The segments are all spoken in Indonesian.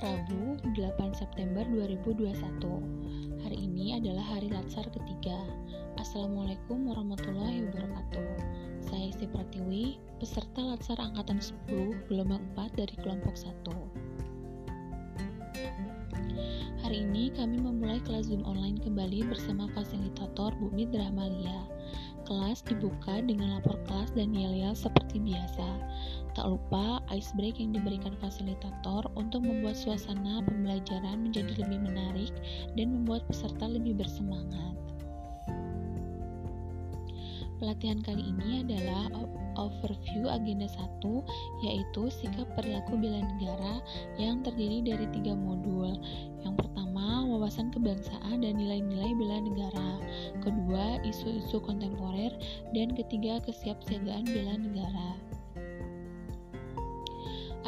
8 September 2021. Hari ini adalah hari Latsar ketiga. Assalamualaikum warahmatullahi wabarakatuh. Saya Isti Pratiwi, peserta Latsar Angkatan 10, gelombang 4 dari kelompok 1. Hari ini kami memulai kelas Zoom online kembali bersama fasilitator Bumi Drahmalia. Kelas dibuka dengan lapor kelas dan yel-yel seperti biasa. Tak lupa ice break yang diberikan fasilitator untuk membuat suasana pembelajaran menjadi lebih menarik dan membuat peserta lebih bersemangat. Pelatihan kali ini adalah overview agenda 1 yaitu sikap perilaku bela negara yang terdiri dari tiga modul. Yang pertama, wawasan kebangsaan dan nilai-nilai bela negara. Kedua, isu-isu kontemporer dan ketiga, kesiapsiagaan bela negara.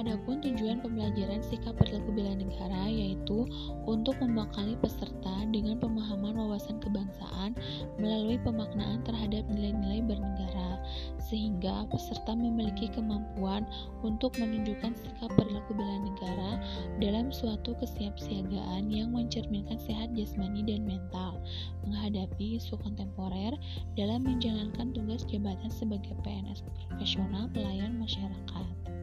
Adapun tujuan pembelajaran sikap perilaku bela negara yaitu untuk membekali peserta dengan pemahaman wawasan kebangsaan melalui pemaknaan terhadap nilai-nilai bernegara sehingga peserta memiliki kemampuan untuk menunjukkan sikap perilaku bela negara dalam suatu kesiapsiagaan yang mencerminkan sehat jasmani dan mental menghadapi isu kontemporer dalam menjalankan tugas jabatan sebagai PNS profesional pelayan masyarakat.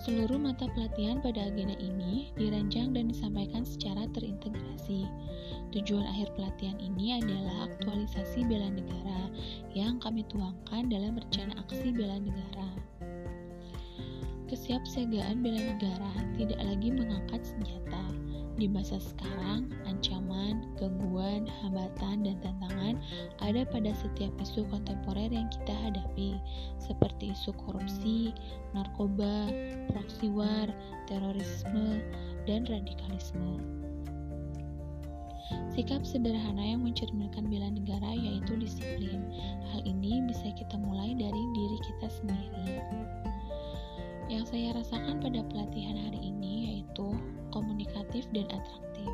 Seluruh mata pelatihan pada agenda ini dirancang dan disampaikan secara terintegrasi. Tujuan akhir pelatihan ini adalah aktualisasi bela negara yang kami tuangkan dalam rencana aksi bela negara. Kesiapsiagaan bela negara tidak lagi mengangkat senjata, di masa sekarang, ancaman, gangguan, hambatan, dan tantangan ada pada setiap isu kontemporer yang kita hadapi, seperti isu korupsi, narkoba, proxy war, terorisme, dan radikalisme. Sikap sederhana yang mencerminkan bela negara yaitu disiplin. Hal ini bisa kita mulai dari diri kita sendiri. Yang saya rasakan pada pelatihan hari ini yaitu komunikatif dan atraktif.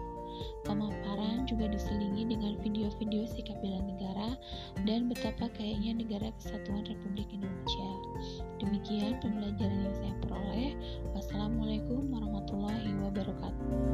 Pemaparan juga diselingi dengan video-video sikap bela negara dan betapa kayaknya negara kesatuan Republik Indonesia. Demikian pembelajaran yang saya peroleh. Wassalamualaikum warahmatullahi wabarakatuh.